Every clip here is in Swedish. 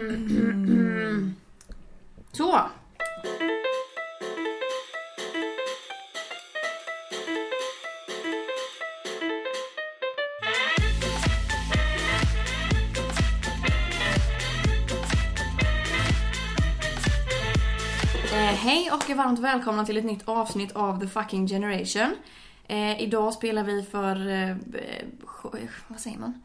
Mm, mm, mm. Så. Eh, hej och varmt välkomna till ett nytt avsnitt av The Fucking Generation. Eh, idag spelar vi för... Eh, eh vad säger man?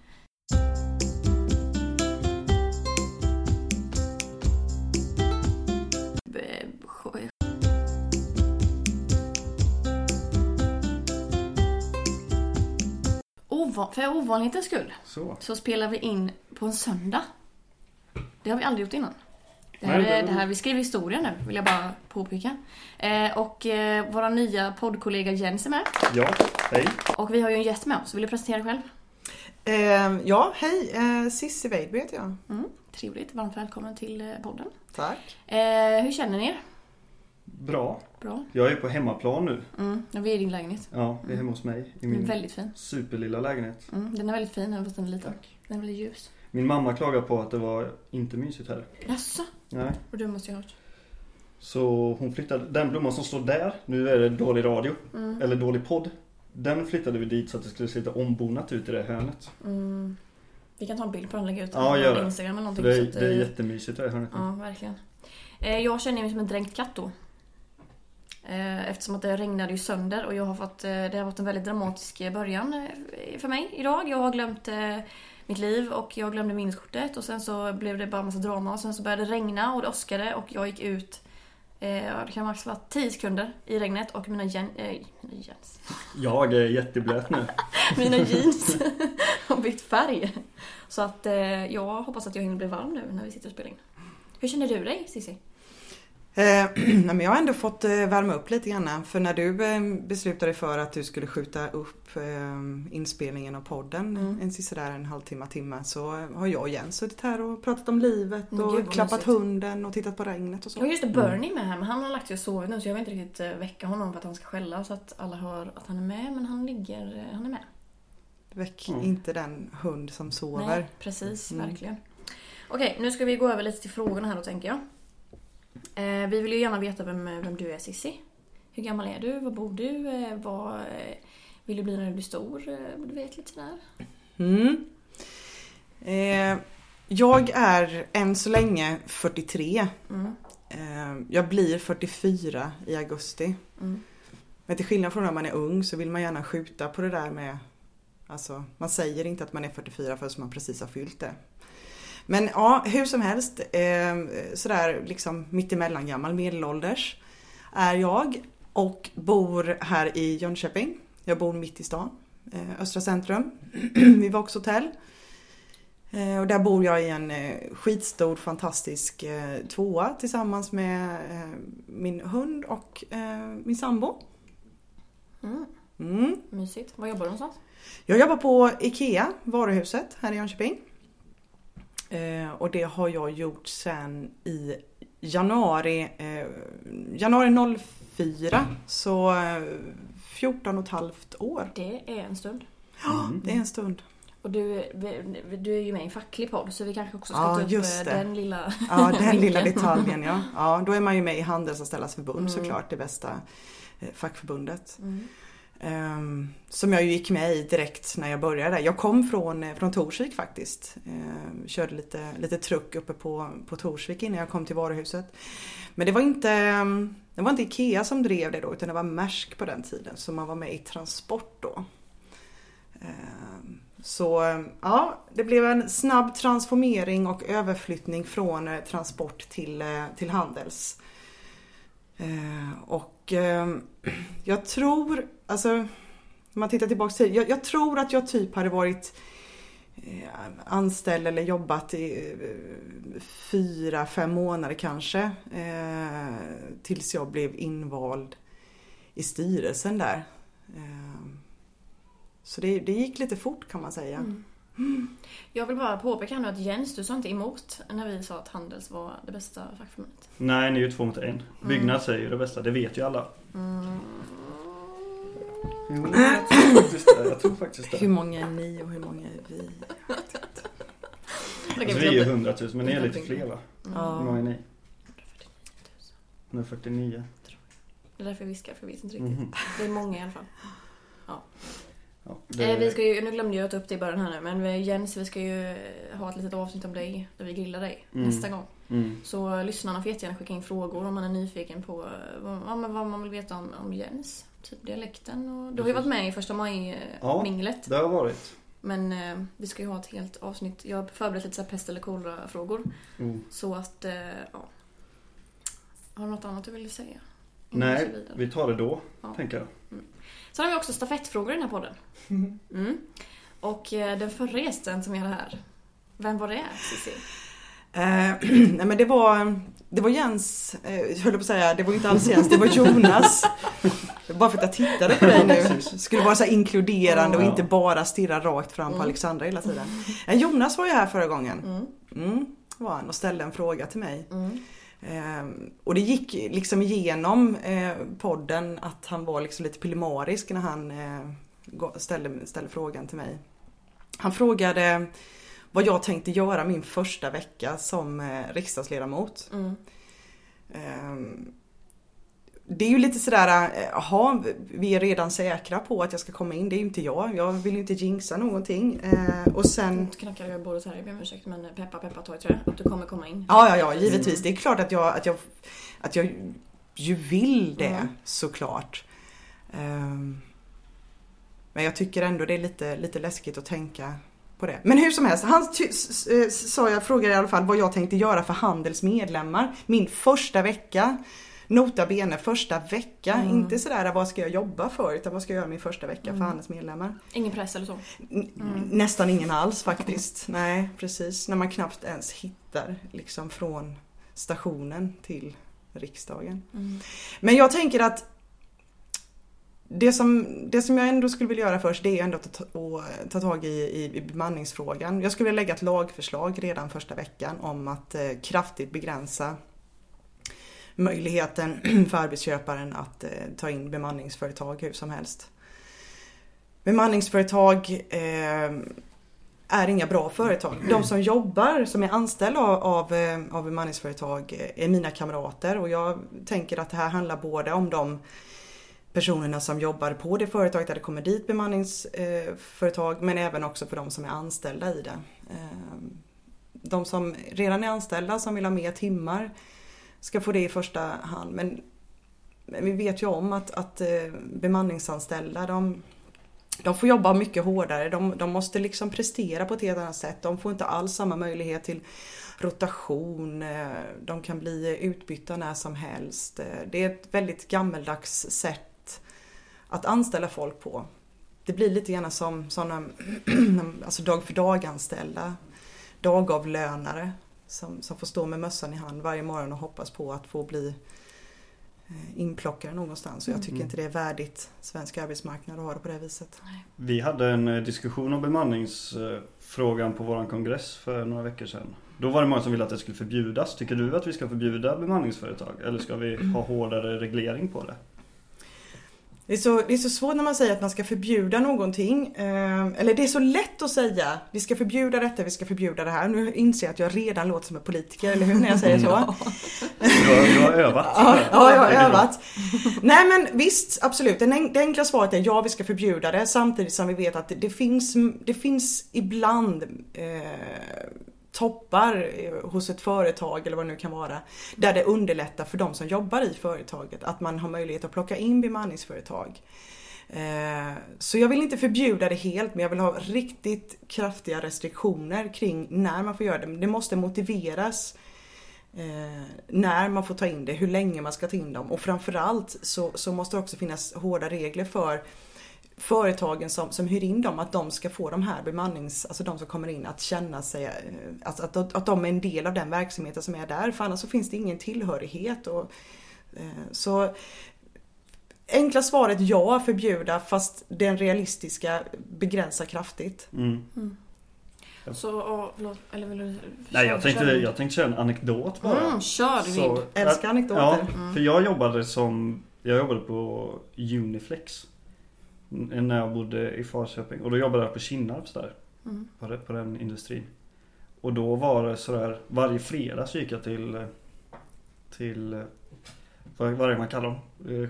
För ovanlighetens skull Så. så spelar vi in på en söndag. Det har vi aldrig gjort innan. Det här, Nej, det det här, vi skriver historia nu, vill jag bara påpeka. Eh, och eh, våra nya poddkollega Jens är med. Ja, hej. Och vi har ju en gäst med oss. Vill du presentera dig själv? Eh, ja, hej. Eh, Weidby heter jag. Mm, trevligt. Varmt välkommen till eh, podden. Tack. Eh, hur känner ni er? Bra. Bra. Jag är på hemmaplan nu. Mm, vi är i din lägenhet. Ja, vi är hemma hos mig i Den är min väldigt fin. superlilla lägenhet. Mm, den är väldigt fin, även fast den är liten. Tack. Den är väldigt ljus. Min mamma klagar på att det var inte mysigt här. Jaså? Nej. Och du måste ju ha hört. Så hon flyttade, den blomman som står där, nu är det dålig radio, Mm. eller dålig podd. Den flyttade vi dit så att det skulle se lite ombonat ut i det hörnet. Mm. Vi kan ta en bild på den och lägga ut Ja, på. Instagram eller någonting. det, är, så att, det är jättemysigt det här hörnet. Ja, verkligen. Eh, Jag känner mig som en dränkt katt då. Eh, Eftersom att det regnade ju sönder och jag har fått, eh, det har varit en väldigt dramatisk eh, början för mig idag. Jag har glömt mitt liv och jag glömde minneskortet och sen så blev det bara en massa drama och sen så började det regna och det åskade och jag gick ut det kan max vara 10 sekunder i regnet och mina, gen, eh, mina, jeans, Jag är jätteblöt nu. mina jeans har bytt färg. Så att jag hoppas att jag hinner bli varm nu när vi sitter och spelar in. Hur känner du dig Cissi? Eh, men jag har ändå fått eh, värma upp lite grann. För när du eh, beslutade för att du skulle skjuta upp eh, inspelningen av podden Mm. en sisådär en halvtimme, timme så har jag och Jens suttit här och pratat om livet Men och gud, klappat mysigt. hunden och tittat på regnet och så. Ja just det, Bernie är med här men han har lagt sig och sovit nu så jag vill inte riktigt väcka honom för att han ska skälla så att alla hör att han är med men han ligger, han är med. Väck Mm. inte den hund som sover. Nej, precis, Mm. verkligen. Okej, nu ska vi gå över lite till frågorna här då tänker jag. Eh, vi vill ju gärna veta vem, vem du är Sissi. Hur gammal är du? Var bor du? Eh, vad eh, vill du bli när du blir stor? Eh, du vet lite sådär. Mm. Eh, jag är än så länge 43. Mm. Eh, jag blir 44 i augusti. Mm. Men till skillnad från när man är ung så vill man gärna skjuta på det där med Alltså man säger inte att man är 44 förrän man precis har fyllt det. Men ja, hur som helst. Eh, sådär liksom mittemellan gammal, medelålders är jag. Och bor här i Jönköping. Jag bor mitt i stan. Eh, Östra centrum. vid Vauxhotell. Eh, och där bor jag i en eh, skitstor fantastisk eh, tvåa tillsammans med eh, min hund och min sambo. Mm. Mm. Mysigt. Var jobbar du någonstans? Jag jobbar på IKEA, varuhuset här i Jönköping. Eh, och det har jag gjort sen i januari, eh, januari 04. Så eh, 14 och ett halvt år. Det är en stund. Ja, Mm. det är en stund. Och du, du är ju med i en facklig podd så vi kanske också ska Ja, ta upp eh, det. den lilla Ja, den lilla detaljen ja. ja. Då är man ju med i Handelsanställdas förbund Mm. såklart, det bästa eh, fackförbundet. Mm. Ehm, som jag ju gick med i direkt när jag började. Jag kom från, eh, från Torsvik faktiskt. Ehm, körde lite, lite truck uppe på, på Torsvik innan jag kom till varuhuset. Men det var inte ehm, det var inte IKEA som drev det då utan det var Maersk på den tiden. Så man var med i transport då. Så ja, det blev en snabb transformering och överflyttning från eh, transport till, eh, till handels. Eh, Och ehm, jag tror, alltså om man tittar tillbaka till jag, jag tror att jag typ hade varit eh, anställd eller jobbat i eh, fyra, fem månader kanske. Eh, tills jag blev invald i styrelsen där. Eh, så det, det gick lite fort kan man säga. Mm. Jag vill bara påpeka nu att Jens, du sa inte emot när vi sa att Handels var det bästa fackförbundet. Nej, ni är ju två mot en. Byggnads är ju det bästa, det vet ju alla. Mm. Jo, jag tror faktiskt det. Jag tror faktiskt Hur det. många är ni och hur många är vi? Alltså, vi är ju 100 000 men ni är lite fler va? Ja. Hur många är ni? 149. Det är därför jag viskar, för jag vet inte riktigt. Mhm. Det är många i alla fall. Ja, Eh, vi det, ska ju, nu glömde jag ta upp det i början här nu, men vi- Jens, vi ska ju eh, ha ett litet avsnitt om dig, där vi grillar dig, Mm. nästa gång. mm. Så lyssnarna får jättegärna skicka in frågor om man är nyfiken på eh, vad, ja, vad man vill veta om, om Jens. Typ dialekten och... Du har ju varit med i första Ja. maj-minglet. det har varit. Men eh, vi ska ju ha ett helt avsnitt. Jag har förberett lite så pest eller kolera-frågor. Oh. Så att, eh, ja. Har du något annat du vill säga? Innan vi Nej, vi tar det då, Ja. tänker jag. Sen har vi också stafettfrågor i den här podden. Mm. Och eh, den förra gästen som jag hade här, vem var det Cissi? Eh, nej men det var, det var Jens, eh, jag höll på att säga, det var inte alls Jens, det var Jonas. Bara för att jag tittade på dig nu. Skulle vara så här inkluderande och inte bara stirra rakt fram på Mm. Alexandra hela tiden. Eh, Jonas var ju här förra gången. Mm. Mm, var han och ställde en fråga till mig. Mm. Eh, och det gick liksom igenom eh, podden att han var liksom lite pillemarisk när han eh, ställde, ställde frågan till mig. Han frågade vad jag tänkte göra min första vecka som eh, riksdagsledamot. Mm. Det är ju lite sådär, eh, jaha, vi är redan säkra på att jag ska komma in. Det är ju inte jag. Jag vill ju inte jinxa någonting. Eh, Och sen Nu knackar jag bordet här, jag ber om ursäkt men peppa peppa ta i trä att du kommer komma in. Ja, ja, ja, givetvis. Det är klart att jag, att jag, att jag ju vill det Mm. såklart. Ehm, men jag tycker ändå det är lite, lite läskigt att tänka på det. Men hur som helst, han s- sa jag, frågade i alla fall vad jag tänkte göra för Handels medlemmar. Min första vecka. Nota bene första vecka. Mm. Inte sådär vad ska jag jobba för utan vad ska jag göra min första vecka Mm. för Handels medlemmar. Ingen press eller så? Mm. Nästan ingen alls faktiskt. Nej, precis. När man knappt ens hittar liksom från stationen till riksdagen. Mm. Men jag tänker att det som, det som jag ändå skulle vilja göra först det är ändå att ta, att ta tag i, i, i bemanningsfrågan. Jag skulle vilja lägga ett lagförslag redan första veckan om att eh, kraftigt begränsa möjligheten för arbetsköparen att eh, ta in bemanningsföretag hur som helst. Bemanningsföretag eh, är inga bra företag. De som jobbar, som är anställda av, av, eh, bemanningsföretag eh, är mina kamrater och jag tänker att det här handlar både om de personerna som jobbar på det företaget där det kommer dit bemanningsföretag eh, men även också för de som är anställda i det. De som redan är anställda som vill ha mer timmar ska få det i första hand men men vi vet ju om att, att eh, bemanningsanställda de, de får jobba mycket hårdare. De, de måste liksom prestera på ett helt annat sätt. De får inte alls samma möjlighet till rotation. Eh, de kan bli utbytta när som helst. Eh, det är ett väldigt gammeldags sätt att anställa folk på. Det blir lite grann som sådana alltså dag för dag anställda. Dagavlönare som, som får stå med mössan i hand varje morgon och hoppas på att få bli eh, inplockade någonstans. Och jag tycker Mm. inte det är värdigt svensk arbetsmarknad att ha det på det viset. Vi hade en eh, diskussion om bemanningsfrågan på våran kongress för några veckor sedan. Då var det många som ville att det skulle förbjudas. Tycker du att vi ska förbjuda bemanningsföretag? Eller ska vi ha hårdare reglering på det? Det är, så, det är så svårt när man säger att man ska förbjuda någonting. Eh, eller det är så lätt att säga vi ska förbjuda detta, vi ska förbjuda det här. Nu inser jag att jag redan låter som en politiker, eller hur? När jag säger så. Du har, du har övat. Ja, ja, jag har övat. Nej men visst, absolut. Det enkla svaret är ja, vi ska förbjuda det. Samtidigt som vi vet att det, det, finns, det finns ibland eh, toppar eh, hos ett företag eller vad det nu kan vara. Där det underlättar för de som jobbar i företaget att man har möjlighet att plocka in bemanningsföretag. Eh, så jag vill inte förbjuda det helt men jag vill ha riktigt kraftiga restriktioner kring när man får göra det. Det måste motiveras eh, när man får ta in det, hur länge man ska ta in dem och framförallt så, så måste det också finnas hårda regler för företagen som, som hyr in dem, att de ska få de här bemannings, alltså de som kommer in att känna sig, eh, att, att, att de är en del av den verksamheten som är där, för annars så finns det ingen tillhörighet. Och, eh, så Enkla svaret ja, förbjuda fast den realistiska begränsa kraftigt. Mm. Så, och, förlåt, eller vill du... Nej, jag tänkte, jag tänkte köra en anekdot bara. Mm, kör vill. Älskar anekdoter. Ja, Mm. för jag jobbade som Jag jobbade på Uniflex När jag bodde i Falköping och då jobbade jag på Kinnarps där Mm. på, det, på den industrin Och då var det sådär, varje fredag så gick jag till, till, vad, vad är det man kallar dem? Eh,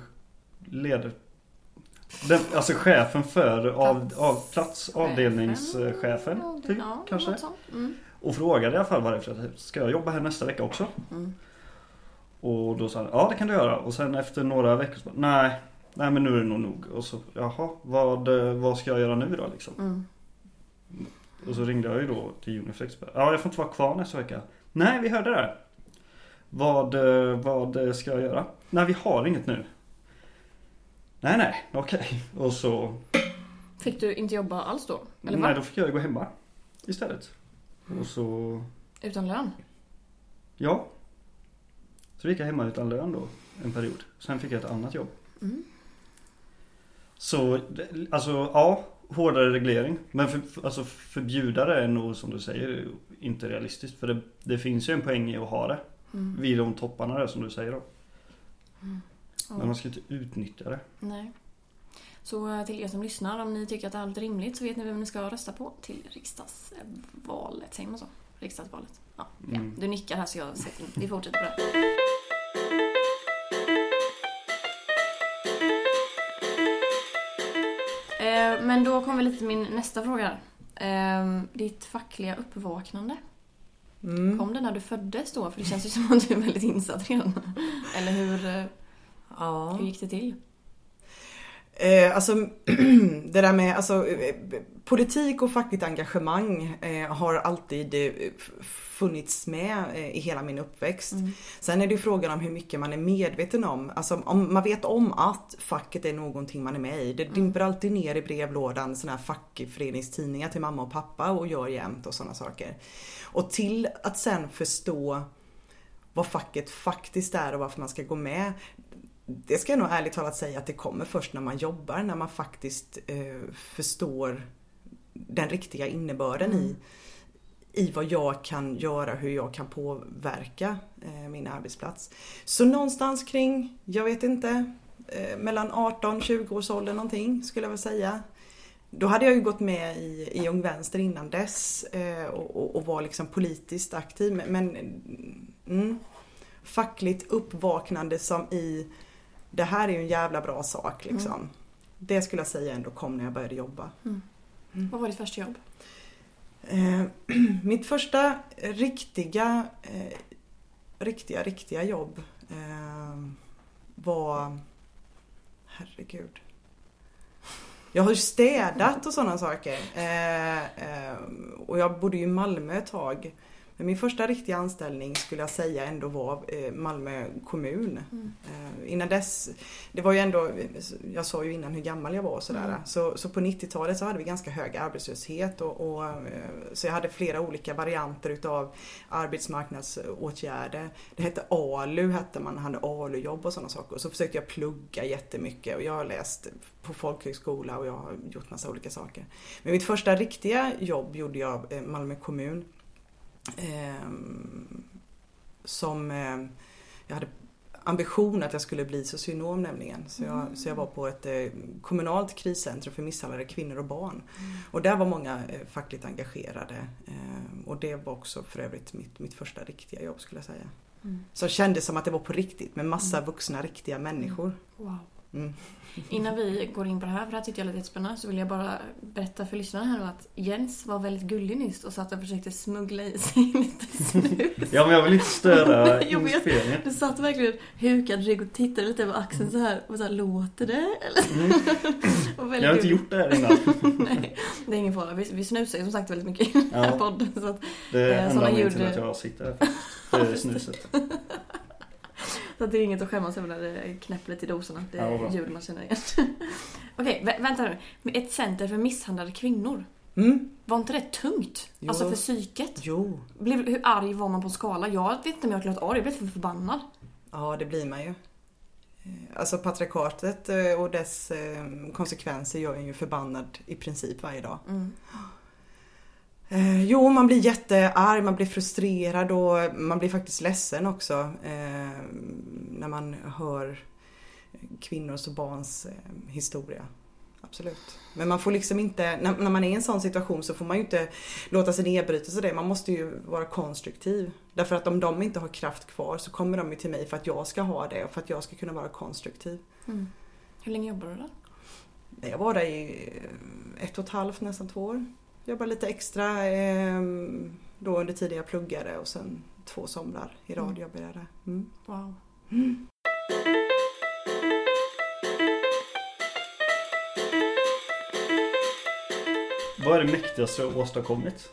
Led... Den, alltså chefen för av, av plats, avdelningschefen typ, Ja, kanske. Mm. Och frågade i alla fall varje fredag, ska jag jobba här nästa vecka också? Mm. Och då sa han, ja det kan du göra. Och sen efter några veckor så bara, nej, nej men nu är det nog nog. Och så, jaha, vad, eh, vad ska jag göra nu då liksom? Mm. Och så ringde jag ju då till Uniflex. Ja, jag får inte vara kvar nästa vecka. Nej, vi hörde det. Vad, eh, vad ska jag göra? Nej, vi har inget nu. Nej, nej, okej. Och så... Fick du inte jobba alls då? Eller nej, vad? då fick jag gå hemma istället. Och så... Utan lön? Ja. Så gick jag hemma utan lön då en period. Sen fick jag ett annat jobb. Mm. Så, alltså ja, hårdare reglering. Men för, alltså förbjuda det är nog som du säger inte realistiskt. För det, det finns ju en poäng i att ha det. Mm. Vid de topparna där som du säger då. Ja. Men man ska inte utnyttja det. Nej. Så eh, till er som lyssnar, om ni tycker att det är allt rimligt så vet ni vem ni ska rösta på till riksdagsvalet. Säger man så? Riksdagsvalet. Ja, ja. Mm. Du nickar här så jag sätter in. Vi fortsätter på det. Men då kommer vi lite till min nästa fråga. Eh, Ditt fackliga uppvaknande. Mm. Kom det när du föddes då? För det känns ju som att du är väldigt insatt redan. Eller hur, eh, Ja. hur gick det till? Eh, alltså det där med alltså, eh, politik och fackligt engagemang eh, har alltid eh, funnits med eh, i hela min uppväxt. Mm. Sen är det frågan om hur mycket man är medveten om. Alltså om man vet om att facket är någonting man är med i. Det dimper alltid ner i brevlådan såna här fackföreningstidningar till mamma och pappa och gör jämt och sådana saker. Och till att sen förstå vad facket faktiskt är och varför man ska gå med. Det ska jag nog ärligt talat säga att det kommer först när man jobbar, när man faktiskt eh, förstår den riktiga innebörden i, i vad jag kan göra, hur jag kan påverka eh, min arbetsplats. Så någonstans kring, jag vet inte, eh, mellan 18-20 års ålder någonting skulle jag väl säga. Då hade jag ju gått med i, i Ung Vänster innan dess eh, och, och, och var liksom politiskt aktiv. Men, men mm, fackligt uppvaknande som i det här är ju en jävla bra sak liksom. Det skulle jag säga ändå kom när jag började jobba. Vad var ditt första jobb? Eh, mitt första riktiga, eh, riktiga, riktiga jobb eh, var... Herregud. Jag har ju städat och sådana saker. Eh, eh, och jag bodde ju i Malmö ett tag. Men min första riktiga anställning skulle jag säga ändå var eh, Malmö kommun. Mm. Eh, innan dess, det var ju ändå, jag sa ju innan hur gammal jag var och sådär. Mm. Så, så på 90-talet så hade vi ganska hög arbetslöshet och, och eh, så jag hade flera olika varianter utav arbetsmarknadsåtgärder. Det hette ALU, hette man, hade ALU-jobb och sådana saker. Och så försökte jag plugga jättemycket och jag har läst på folkhögskola och jag har gjort massa olika saker. Men mitt första riktiga jobb gjorde jag Malmö kommun. Ehm, som eh, jag hade ambition att jag skulle bli socionom nämligen. Så jag, så jag var på ett eh, kommunalt kriscentrum för misshandlade kvinnor och barn. Och där var många eh, fackligt engagerade. Eh, och det var också för övrigt mitt, mitt första riktiga jobb skulle jag säga. Mm. Som kändes som att det var på riktigt med massa vuxna riktiga människor. Wow. Mm. Innan vi går in på det här, för det här tyckte jag lät jättespännande, så vill jag bara berätta för lyssnarna här nu att Jens var väldigt gullig nyss och satt och försökte smuggla i sig lite snus. Ja men jag vill inte störa inspelningen. Du satt verkligen hukad rygg och tittade lite över axeln så här och så här, låter det? Eller? Mm. Jag har inte gullig. gjort det här innan. Nej, det är ingen fara. Vi, vi snusar ju som sagt väldigt mycket i den här Ja. podden. Så att, Det är Eh, enda anledningen till att jag sitter här. Det är snuset. Så det är inget att skämmas över när det knäpper i dosorna. Det Ja, är bra. ljud man känner igen. Okej, vä- vänta nu. Ett center för misshandlade kvinnor. Mm. Var inte det tungt? Jo. Alltså för psyket? Jo, Blev, hur arg var man på skala? Jag vet inte om jag klarat arg, jag blev för förbannad. ja det blir man ju. Eh, Alltså patriarkatet eh, och dess eh, konsekvenser gör en ju förbannad i princip varje dag. Mm. Eh, jo, man blir jättearg, man blir frustrerad och man blir faktiskt ledsen också eh, när man hör kvinnors och barns eh, historia. absolut. Men man får liksom inte, när, när man är i en sån situation så får man ju inte låta sig nedbrytas av det. Man måste ju vara konstruktiv. Därför att om de inte har kraft kvar så kommer de ju till mig för att jag ska ha det och för att jag ska kunna vara konstruktiv. Mm. Hur länge jobbar du där? Jag var där i eh, ett och ett halvt, nästan två år. Jobbade lite extra eh, då under tiden jag pluggade och sen två somrar i rad Mm. jobbade jag där. Mm. Wow. Vad är det mäktigaste du har åstadkommit?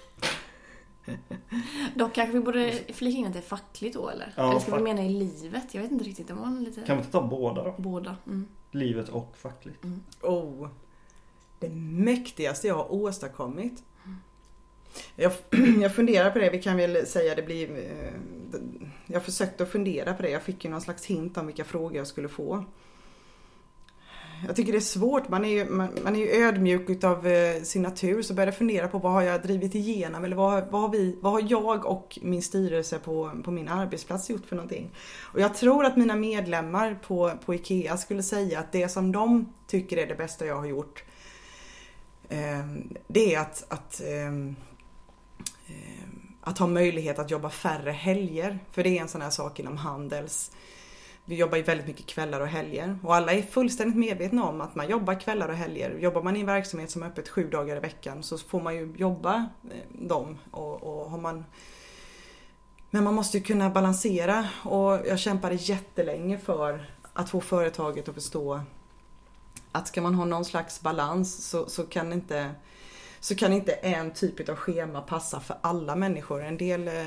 Dock kanske vi borde flika in att det är fackligt då eller? Ja, eller ska vi mena i livet? Jag vet inte riktigt. Det var lite... Kan vi inte ta båda då? Båda. Mm. Livet och fackligt. Oh, det mäktigaste jag har åstadkommit. Jag, jag funderar på det, vi kan väl säga det blir... Eh, jag försökte att fundera på det, jag fick ju någon slags hint om vilka frågor jag skulle få. Jag tycker det är svårt, man är ju, man, man är ju ödmjuk utav eh, sin natur så börjar jag fundera på vad har jag drivit igenom eller vad, har- vad, har, vi, vad har jag och min styrelse på, på min arbetsplats gjort för någonting. Och jag tror att mina medlemmar på, på IKEA skulle säga att det som de tycker är det bästa jag har gjort eh, Ehm, det är att, att, eh, att ha möjlighet att jobba färre helger. För det är en sån här sak inom Handels. Vi jobbar ju väldigt mycket kvällar och helger och alla är fullständigt medvetna om att man jobbar kvällar och helger. Jobbar man i en verksamhet som är öppet sju dagar i veckan så får man ju jobba eh, dem och, och har man men man måste ju kunna balansera och jag kämpade jättelänge för att få företaget att förstå att ska man ha någon slags balans så, så kan inte så kan inte en typ av schema passa för alla människor. En del eh,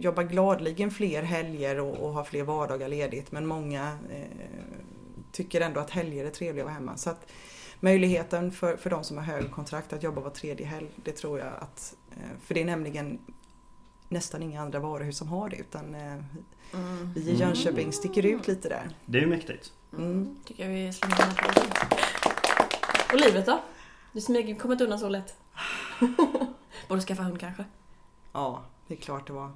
jobbar gladligen fler helger och, och har fler vardagar ledigt men många eh, tycker ändå att helger är trevliga att vara hemma. Så att möjligheten för, för de som har högkontrakt att jobba var tredje helg, det tror jag att, eh, för det är nämligen nästan inga andra varuhus som har det utan eh, Mm. vi i Jönköping sticker ut lite där. Det är ju mäktigt. Mm. Tycker jag vi slänger den här. Och livet då? Du smyger kommit undan så lätt. Borde skaffa hund kanske? Ja, det är klart det var.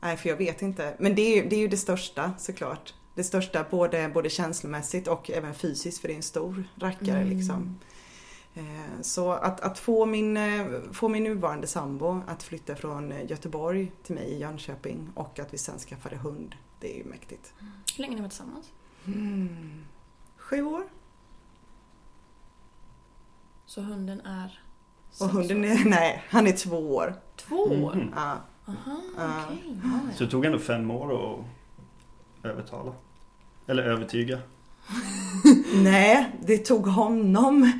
Nej, för jag vet inte. Men det är ju det, är ju det största såklart. Det största både, både känslomässigt och även fysiskt för det är en stor rackare Mm. liksom. Eh, Så att, att få, min, eh, få min nuvarande sambo att flytta från Göteborg till mig i Jönköping och att vi sen skaffade hund. Det är ju mäktigt. Hur länge har ni varit tillsammans? Mm. Sju år. Så hunden är... Och hunden är, nej, han är två år. Två år? Mhm. Ja. Aha, Ja. okej. Ja, Så det tog ändå fem år att övertala. Eller övertyga. Nej, det tog honom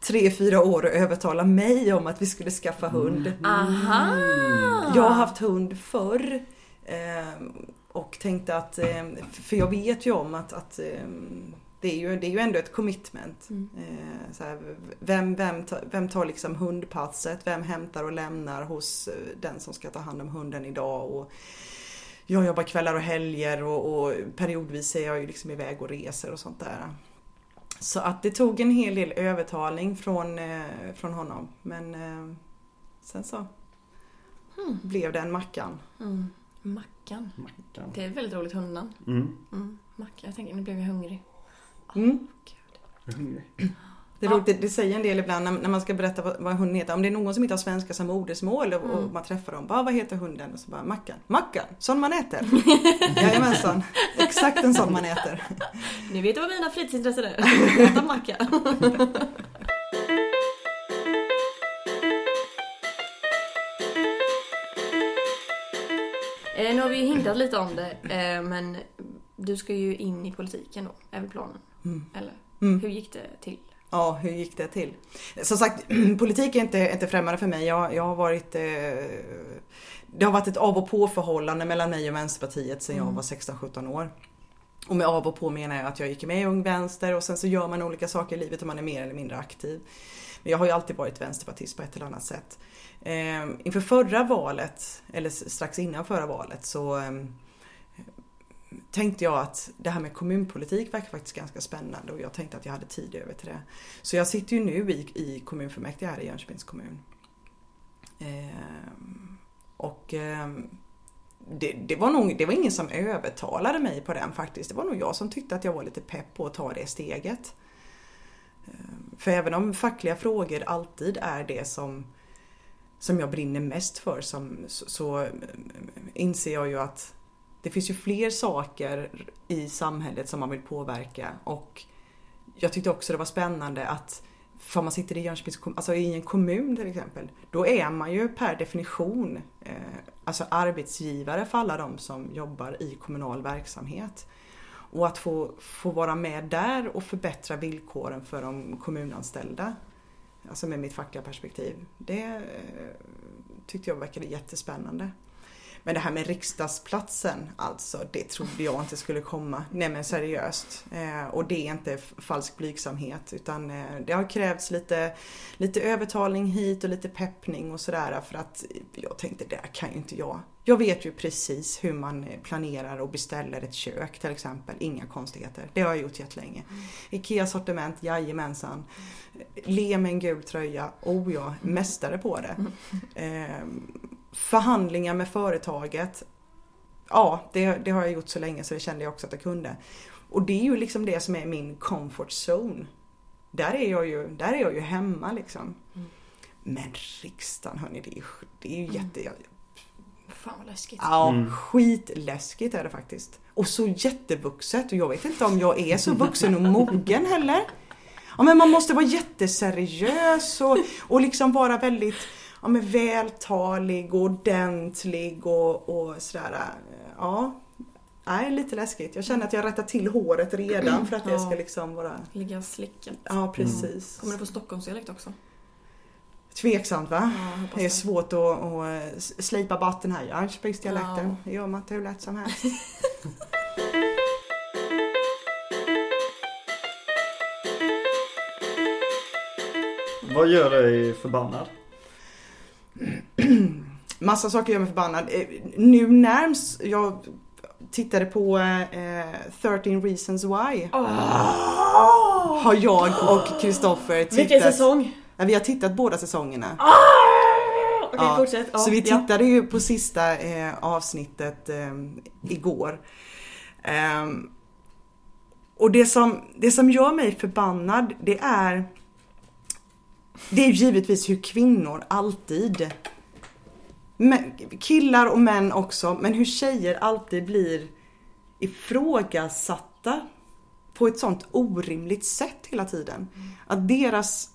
tre, fyra år att övertala mig om att vi skulle skaffa hund. Aha! Jag har haft hund förr. Och tänkte att, eh, för jag vet ju om att, att eh, det, är ju, det är ju ändå ett commitment. Mm. Eh, så här, vem, vem, vem tar liksom hundpasset? Vem hämtar och lämnar hos den som ska ta hand om hunden idag? Och jag jobbar kvällar och helger och, och periodvis är jag ju liksom iväg och reser och sånt där. Så att det tog en hel del övertalning från, från honom. Men sen så Mm. blev den Mackan. Mm. Mackan. Mackan. Det är ett väldigt roligt hundnamn. Mm. Mm. Mackan. Jag tänker, nu blev jag hungrig. Mm. Gud. Jag är hungrig. Det, är roligt, det, det säger en del ibland när, när man ska berätta vad, vad hunden heter. Om det är någon som inte har svenska som modersmål och, och Mm. man träffar dem. Bara, vad heter hunden? Och så bara Mackan. Mackan! Sån man äter. Jajamensan. Exakt en sån man äter. Ni vet vad mina fritidsintressen är. Äta macka. Eh, nu har vi ju hintat lite om det, eh, men du ska ju in i politiken då, är väl planen? Mm. Eller Mm. hur gick det till? Ja, hur gick det till? Som sagt, politik är inte, inte främmande för mig. Jag, jag har varit... Eh, det har varit ett av och på förhållande mellan mig och Vänsterpartiet sedan jag Mm. var 16-17 år. Och med av och på menar jag att jag gick med i Ung Vänster och sen så gör man olika saker i livet och man är mer eller mindre aktiv. Men jag har ju alltid varit vänsterpartist på ett eller annat sätt. Ehm, inför förra valet, eller strax innan förra valet, så ehm, tänkte jag att det här med kommunpolitik verkar faktiskt ganska spännande och jag tänkte att jag hade tid över till det. Så jag sitter ju nu i, i kommunfullmäktige här i Jönköpings kommun. Eh, och ehm, det, det, var nog, det var ingen som övertalade mig på den faktiskt. Det var nog jag som tyckte att jag var lite pepp på att ta det steget. Ehm, för även om fackliga frågor alltid är det som, som jag brinner mest för som, så, så ehm, inser jag ju att det finns ju fler saker i samhället som man vill påverka och jag tyckte också det var spännande att för man sitter i Jönköpings alltså i en kommun till exempel, då är man ju per definition eh, alltså arbetsgivare för alla de som jobbar i kommunal verksamhet. Och att få, få vara med där och förbättra villkoren för de kommunanställda, alltså med mitt fackliga perspektiv, det eh, tyckte jag verkade jättespännande. Men det här med riksdagsplatsen, alltså det trodde jag inte skulle komma. Nej men seriöst. Eh, och det är inte falsk blygsamhet utan eh, det har krävts lite, lite övertalning hit och lite peppning och sådär för att jag tänkte det kan ju inte jag. Jag vet ju precis hur man planerar och beställer ett kök till exempel. Inga konstigheter. Det har jag gjort jättelänge. Mm. IKEA sortiment, jajamensan. Le med en gul tröja, oh ja, mästare på det. Eh, förhandlingar med företaget. Ja, det, det, har jag gjort så länge så det kände jag också att jag kunde. Och det är ju liksom det som är min comfort zone. Där är jag ju, där är jag ju hemma liksom. Mm. Men riksdagen hörni, det är, det är ju mm. jätte... Fan vad läskigt. Ja, mm. skitläskigt är det faktiskt. Och så jättevuxet och jag vet inte om jag är så vuxen och mogen heller. Ja men man måste vara jätteseriös och, och liksom vara väldigt ja, men vältalig och ordentlig och, och sådär. Ja, Nej, lite läskigt. Jag känner att jag rättar till håret redan för att det ska liksom vara... Ligga slickat. Ja, precis. Mm. Kommer du få Stockholmsdialekt också? Tveksamt va? Ja, det är svårt att, att slipa bort den här Jönköpingsdialekten. Ja. Det gör man inte hur lätt som helst. Vad gör dig förbannad? Massa saker gör mig förbannad. Eh, nu närms, jag tittade på eh, 13 reasons why. Oh. Har jag och Kristoffer tittat. Vilken säsong? Ja, vi har tittat båda säsongerna. Oh. Okej, ja. fortsätt. Oh, så vi tittade ja. ju på sista eh, avsnittet eh, igår. Um, och det som, det som gör mig förbannad det är det är givetvis hur kvinnor alltid killar och män också, men hur tjejer alltid blir ifrågasatta på ett sånt orimligt sätt hela tiden. Att deras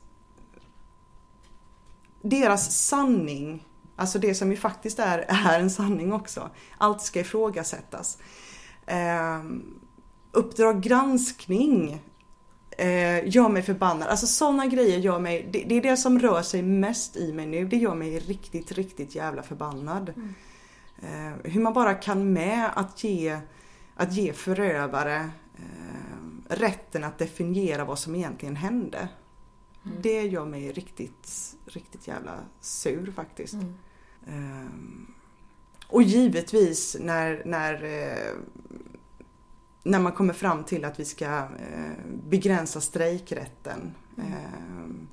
deras sanning, alltså det som ju faktiskt är, är en sanning också, allt ska ifrågasättas. Eh, Uppdrag granskning eh, gör mig förbannad. Alltså sådana grejer gör mig, det, det, är det som rör sig mest i mig nu. Det gör mig riktigt, riktigt jävla förbannad. Mm. Eh, hur man bara kan med att ge, att ge förövare eh, rätten att definiera vad som egentligen hände. Mm. Det gör mig riktigt, riktigt jävla sur faktiskt. Mm. Eh, och givetvis när, när eh, när man kommer fram till att vi ska eh, begränsa strejkrätten. Mm.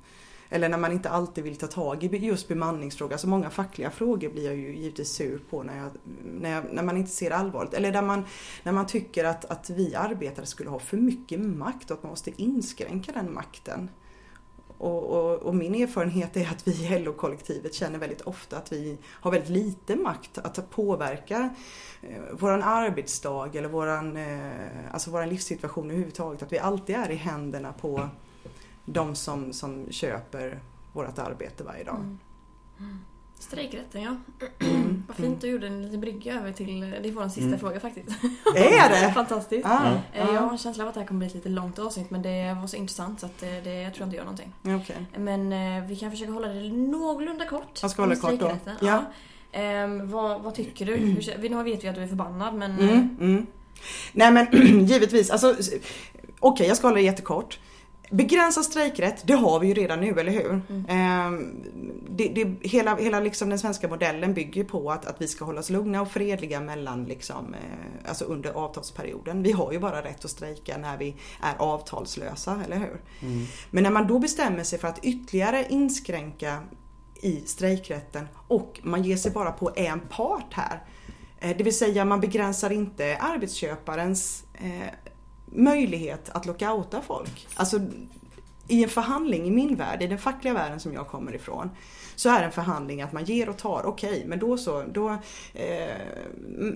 Eller när man inte alltid vill ta tag i just bemanningsfrågan. Alltså många fackliga frågor blir jag ju givetvis sur på när, jag, när, jag, när man inte ser allvaret. Eller där man, när man tycker att, att vi arbetare skulle ha för mycket makt och att man måste inskränka den makten. Och, och, och, min erfarenhet är att vi i LO-kollektivet känner väldigt ofta att vi har väldigt lite makt att påverka eh, våran arbetsdag eller våran, eh, alltså våran livssituation överhuvudtaget. Att vi alltid är i händerna på de som, som köper vårt arbete varje dag. Mm. Mm. Strejkrätten ja. Mm. Vad fint du gjorde en liten brygga över till, det är vår sista mm. fråga faktiskt. Är det? Fantastiskt. Ah, ah. Jag har en känsla av att det här kommer bli ett lite långt avsnitt men det var så intressant så att det, det, jag tror inte gör någonting. Okay. Men eh, vi kan försöka hålla det någorlunda kort. Jag ska hålla det kort då. Ja. ja. Um, vad, vad, tycker du? Hur, nu vet vi att du är förbannad men... Mm, mm. Nej men givetvis, alltså okej okay, jag ska hålla det jättekort. Begränsad strejkrätt, det har vi ju redan nu, eller hur? Mm. Eh, det, det, hela hela liksom den svenska modellen bygger på att, att vi ska hålla oss lugna och fredliga mellan liksom, eh, alltså under avtalsperioden. Vi har ju bara rätt att strejka när vi är avtalslösa, eller hur? Mm. Men när man då bestämmer sig för att ytterligare inskränka i strejkrätten och man ger sig bara på en part här. Eh, det vill säga man begränsar inte arbetsköparens eh, möjlighet att lockouta folk. Alltså i en förhandling i min värld, i den fackliga världen som jag kommer ifrån, så är en förhandling att man ger och tar. Okej, okay, men då så. Då, eh,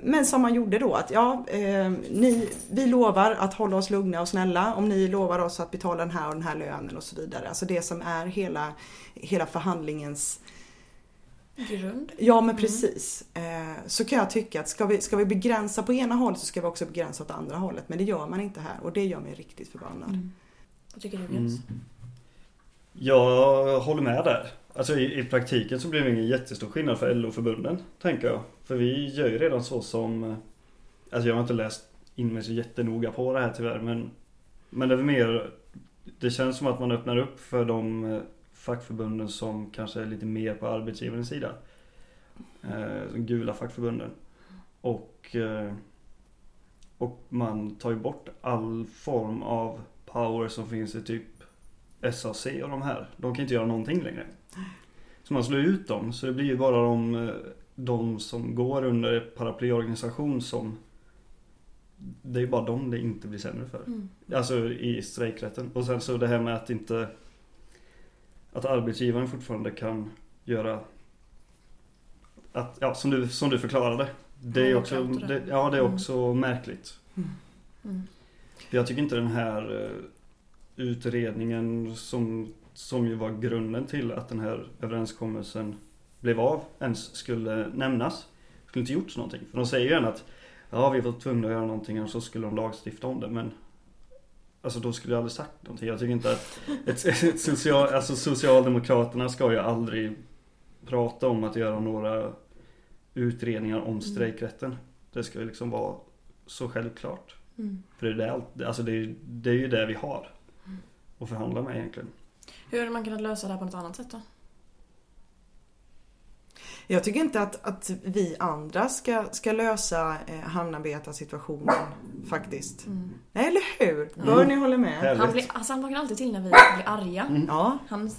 men som man gjorde då att ja, eh, ni, vi lovar att hålla oss lugna och snälla om ni lovar oss att betala den här och den här lönen och så vidare. Alltså det som är hela, hela förhandlingens Grund. Ja men precis. Mm. Eh, så kan jag tycka att ska vi, ska vi begränsa på ena hållet så ska vi också begränsa åt andra hållet. Men det gör man inte här och det gör mig riktigt förbannad. Mm. Vad tycker du Jens? Mm. Jag håller med där. Alltså i, i, praktiken så blir det ingen jättestor skillnad för LO-förbunden, tänker jag. För vi gör ju redan så som... Alltså jag har inte läst in mig så jättenoga på det här tyvärr, men... Men det är mer... Det känns som att man öppnar upp för de eh, fackförbunden som kanske är lite mer på arbetsgivarens sida. Eh, de gula fackförbunden. Och... Eh, och man tar ju bort all form av power som finns i typ SAC och de här. De kan inte göra någonting längre. Så man slår ut dem. Så det blir ju bara de, eh, de som går under paraplyorganisation som det är ju bara dem det inte blir sämre för. Mm. Alltså i strejkrätten. Och sen så det här med att inte Att arbetsgivaren fortfarande kan göra att, ja, som, du, som du förklarade. Det är också, det, ja, det är mm. också mm. märkligt. Mm. För jag tycker inte den här eh, utredningen som, som ju var grunden till att den här överenskommelsen blev av ens skulle nämnas. Skulle inte gjorts någonting. För de säger ju gärna att ja, vi var tvungna att göra någonting och så skulle de lagstifta om det. Men Alltså då skulle jag aldrig sagt någonting. Jag tycker inte att ett, ett social, alltså Socialdemokraterna ska ju aldrig prata om att göra några utredningar om mm. strejkrätten. Det ska ju liksom vara så självklart. Mm. För det är, det, alltså det, är, det är ju det vi har att förhandla med egentligen. Hur hade man kunnat lösa det här på något annat sätt då? Jag tycker inte att, att vi andra ska, ska lösa eh, hamnarbetarsituationen faktiskt. Mm. Eller hur? Mm. Bör ni hålla med? Han, blir, alltså han vaknar alltid till när vi blir arga. Mm. Ja. Han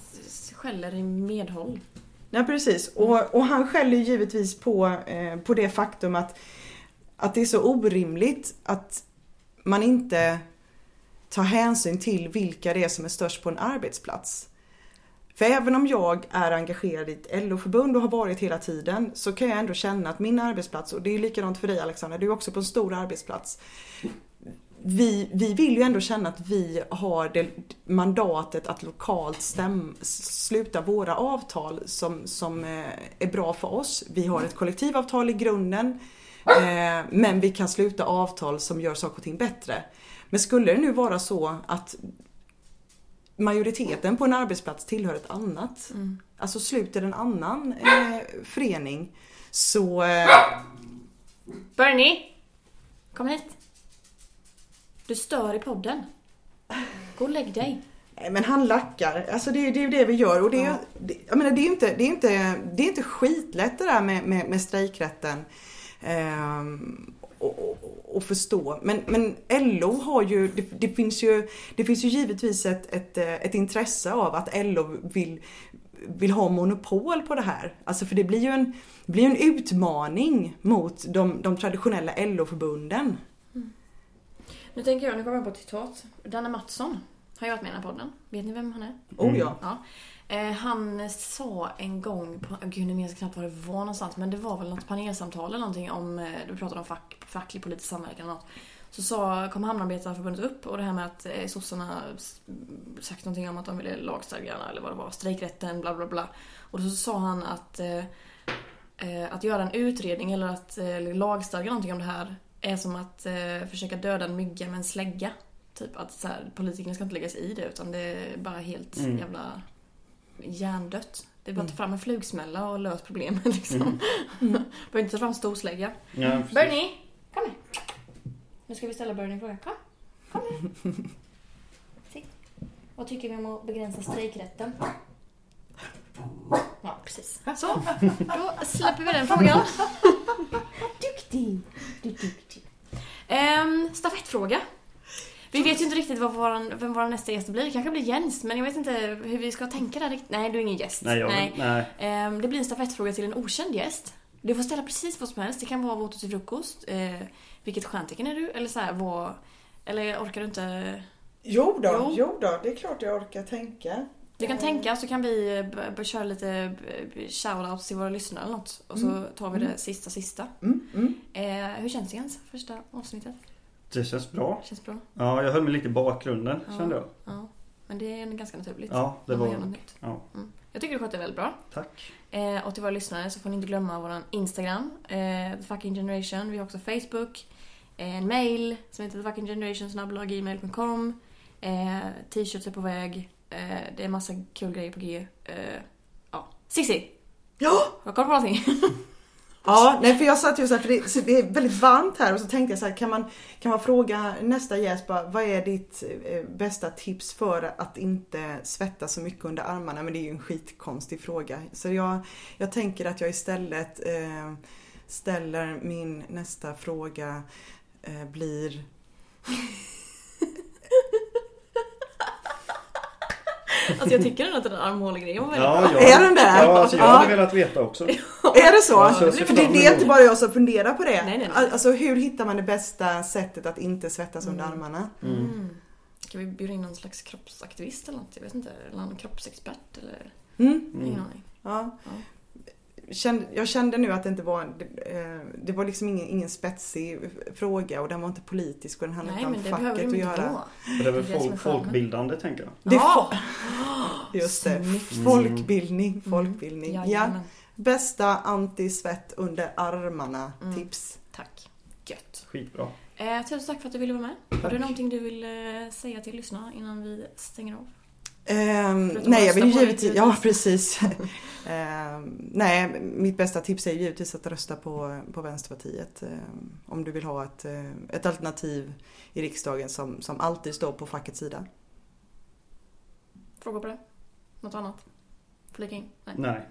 skäller i medhåll. Ja precis. Och, och han skäller givetvis på, eh, på det faktum att, att det är så orimligt att man inte ta hänsyn till vilka det är som är störst på en arbetsplats. För även om jag är engagerad i ett LO-förbund och har varit hela tiden så kan jag ändå känna att min arbetsplats, och det är likadant för dig Alexandra, du är också på en stor arbetsplats. Vi, vi vill ju ändå känna att vi har det mandatet att lokalt stäm, sluta våra avtal som, som eh, är bra för oss. Vi har ett kollektivavtal i grunden eh, men vi kan sluta avtal som gör saker och ting bättre. Men skulle det nu vara så att majoriteten på en arbetsplats tillhör ett annat, mm. alltså sluter en annan eh, förening, så... Eh... Bernie! Kom hit! Du stör i podden. Gå och lägg dig. Nej men han lackar, alltså det, det är ju det vi gör och det, ja. det, jag menar, det är inte, det är inte, det är inte skitlätt det där med, med, med strejkrätten. Um, och, förstå. Men, men LO har ju det, det, finns ju, det finns ju givetvis ett, ett, ett intresse av att LO vill, vill ha monopol på det här. Alltså för det blir ju en, blir en utmaning mot de, de traditionella LO-förbunden. Mm. Nu tänker jag, nu kommer jag på ett citat. Danne Mattsson har ju varit med i den här podden. Vet ni vem han är? Oh ja. ja. Eh, han sa en gång, på, gud nu minns jag knappt var det var någonstans, men det var väl något panelsamtal eller någonting om, eh, du pratade om fack, facklig politisk samverkan eller något. Så sa, kom Hamnarbetarförbundet upp och det här med att eh, sossarna sagt någonting om att de ville lagstadgarna eller vad det var, strejkrätten, bla bla bla. Och då så sa han att eh, eh att göra en utredning eller att eh, lagstadga någonting om det här är som att eh, försöka döda en mygga med en slägga. Typ att så här, politikerna ska inte lägga sig i det utan det är bara helt mm. jävla hjärndött. Det är bara att ta mm. fram en flugsmälla och lösa problemet liksom. Mm. mm. Behöver inte ta fram storslägga. Ja, Bernie, kom här. Nu ska vi ställa Bernie en fråga. Kom. Kom här. Sitt. Vad tycker vi om att begränsa strejkrätten? Ja, precis. Så, då släpper vi den frågan. Duktig! Du duktig. Um, stafettfråga. Vi vet ju inte riktigt vad våran, vem vår nästa gäst blir. Det kanske blir Jens, men jag vet inte hur vi ska tänka där riktigt. Nej, du är ingen gäst. Nej, jag, nej. nej. Um, det blir en stafettfråga till en okänd gäst. Du får ställa precis vad som helst. Det kan vara vad till frukost. Uh, vilket stjärntecken är du? Eller så här, vad... Eller orkar du inte? Jo då, Jo. jo. då, det är klart jag orkar tänka. Du kan Eh, tänka så kan vi eh, köra lite shoutouts till våra lyssnare eller något. Och så Mm. tar vi det sista sista. Mm, mm. Eh, hur känns det ens första avsnittet? Det känns bra. Känns bra? Ja, jag höll mig lite i bakgrunden Ja. kände jag. Ja. Men det är ganska naturligt. Ja, det var... något nytt. Ja, Mm. Jag tycker du skötte det väldigt bra. tack. Eh, och till våra lyssnare så får ni inte glömma vår Instagram, eh, The Fucking Generation. Vi har också Facebook, eh, en mail som heter thefuckinggeneration.gmail.com eh, T-shirts är på väg. Eh, det är massa kul grejer på G. Eh, ja. Cissi! Ja! Har du koll på någonting? Ja, nej för jag satt ju så här, för det, så det är väldigt varmt här och så tänkte jag så här, kan man, kan man fråga nästa gäst bara, vad är ditt eh, bästa tips för att inte svettas så mycket under armarna? Men det är ju en skitkonstig fråga. Så jag, jag tänker att jag istället eh, ställer min nästa fråga eh, blir alltså jag tycker ändå att den där armhålegrejen var väldigt Ja, bra. jag, Är den där? Ja, alltså jag Ja. hade velat veta också. Är det så? Ja, så ser för det, det är inte bara jag som funderar på det. Nej, nej, nej. Alltså hur hittar man det bästa sättet att inte svettas under Mm. armarna? Mm. Mm. Ska vi bjuda in någon slags kroppsaktivist eller något? Jag vet inte. Eller någon kroppsexpert eller? Mm. Mm. Ingen aning. Ja. Ja. Kände, jag kände nu att det inte var, det, eh, det var liksom ingen, ingen spetsig fråga och den var inte politisk och den handlade inte om facket att inte göra. vara. Och det är väl folk, folkbildande tänker jag. Det är Ja! Just det, folkbildning, folkbildning. Ja. Jajamän. Bästa antisvett under armarna Mm. tips. Tack. Gött. Skitbra. Eh, tusen tack för att du ville vara med. Har du Tack. någonting du vill eh, säga till lyssnarna innan vi stänger av? Ehm, nej, jag vill dig, givetvis, ja precis. Ehm, nej, mitt bästa tips är givetvis att rösta på, på Vänsterpartiet. ehm, om du vill ha ett, eh, ett alternativ i riksdagen som, som alltid står på fackets sida. Frågor på det? Något annat? Flika in? Nej. Nej.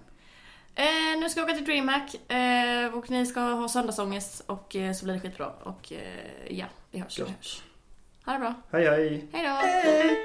Eh, nu ska vi åka till DreamHack eh, och ni ska ha söndagsångest och eh, så blir det skitbra. Och eh, ja, vi hörs. Vi Gött. hörs. Ha det bra. Hej hej. Hej då! Hej!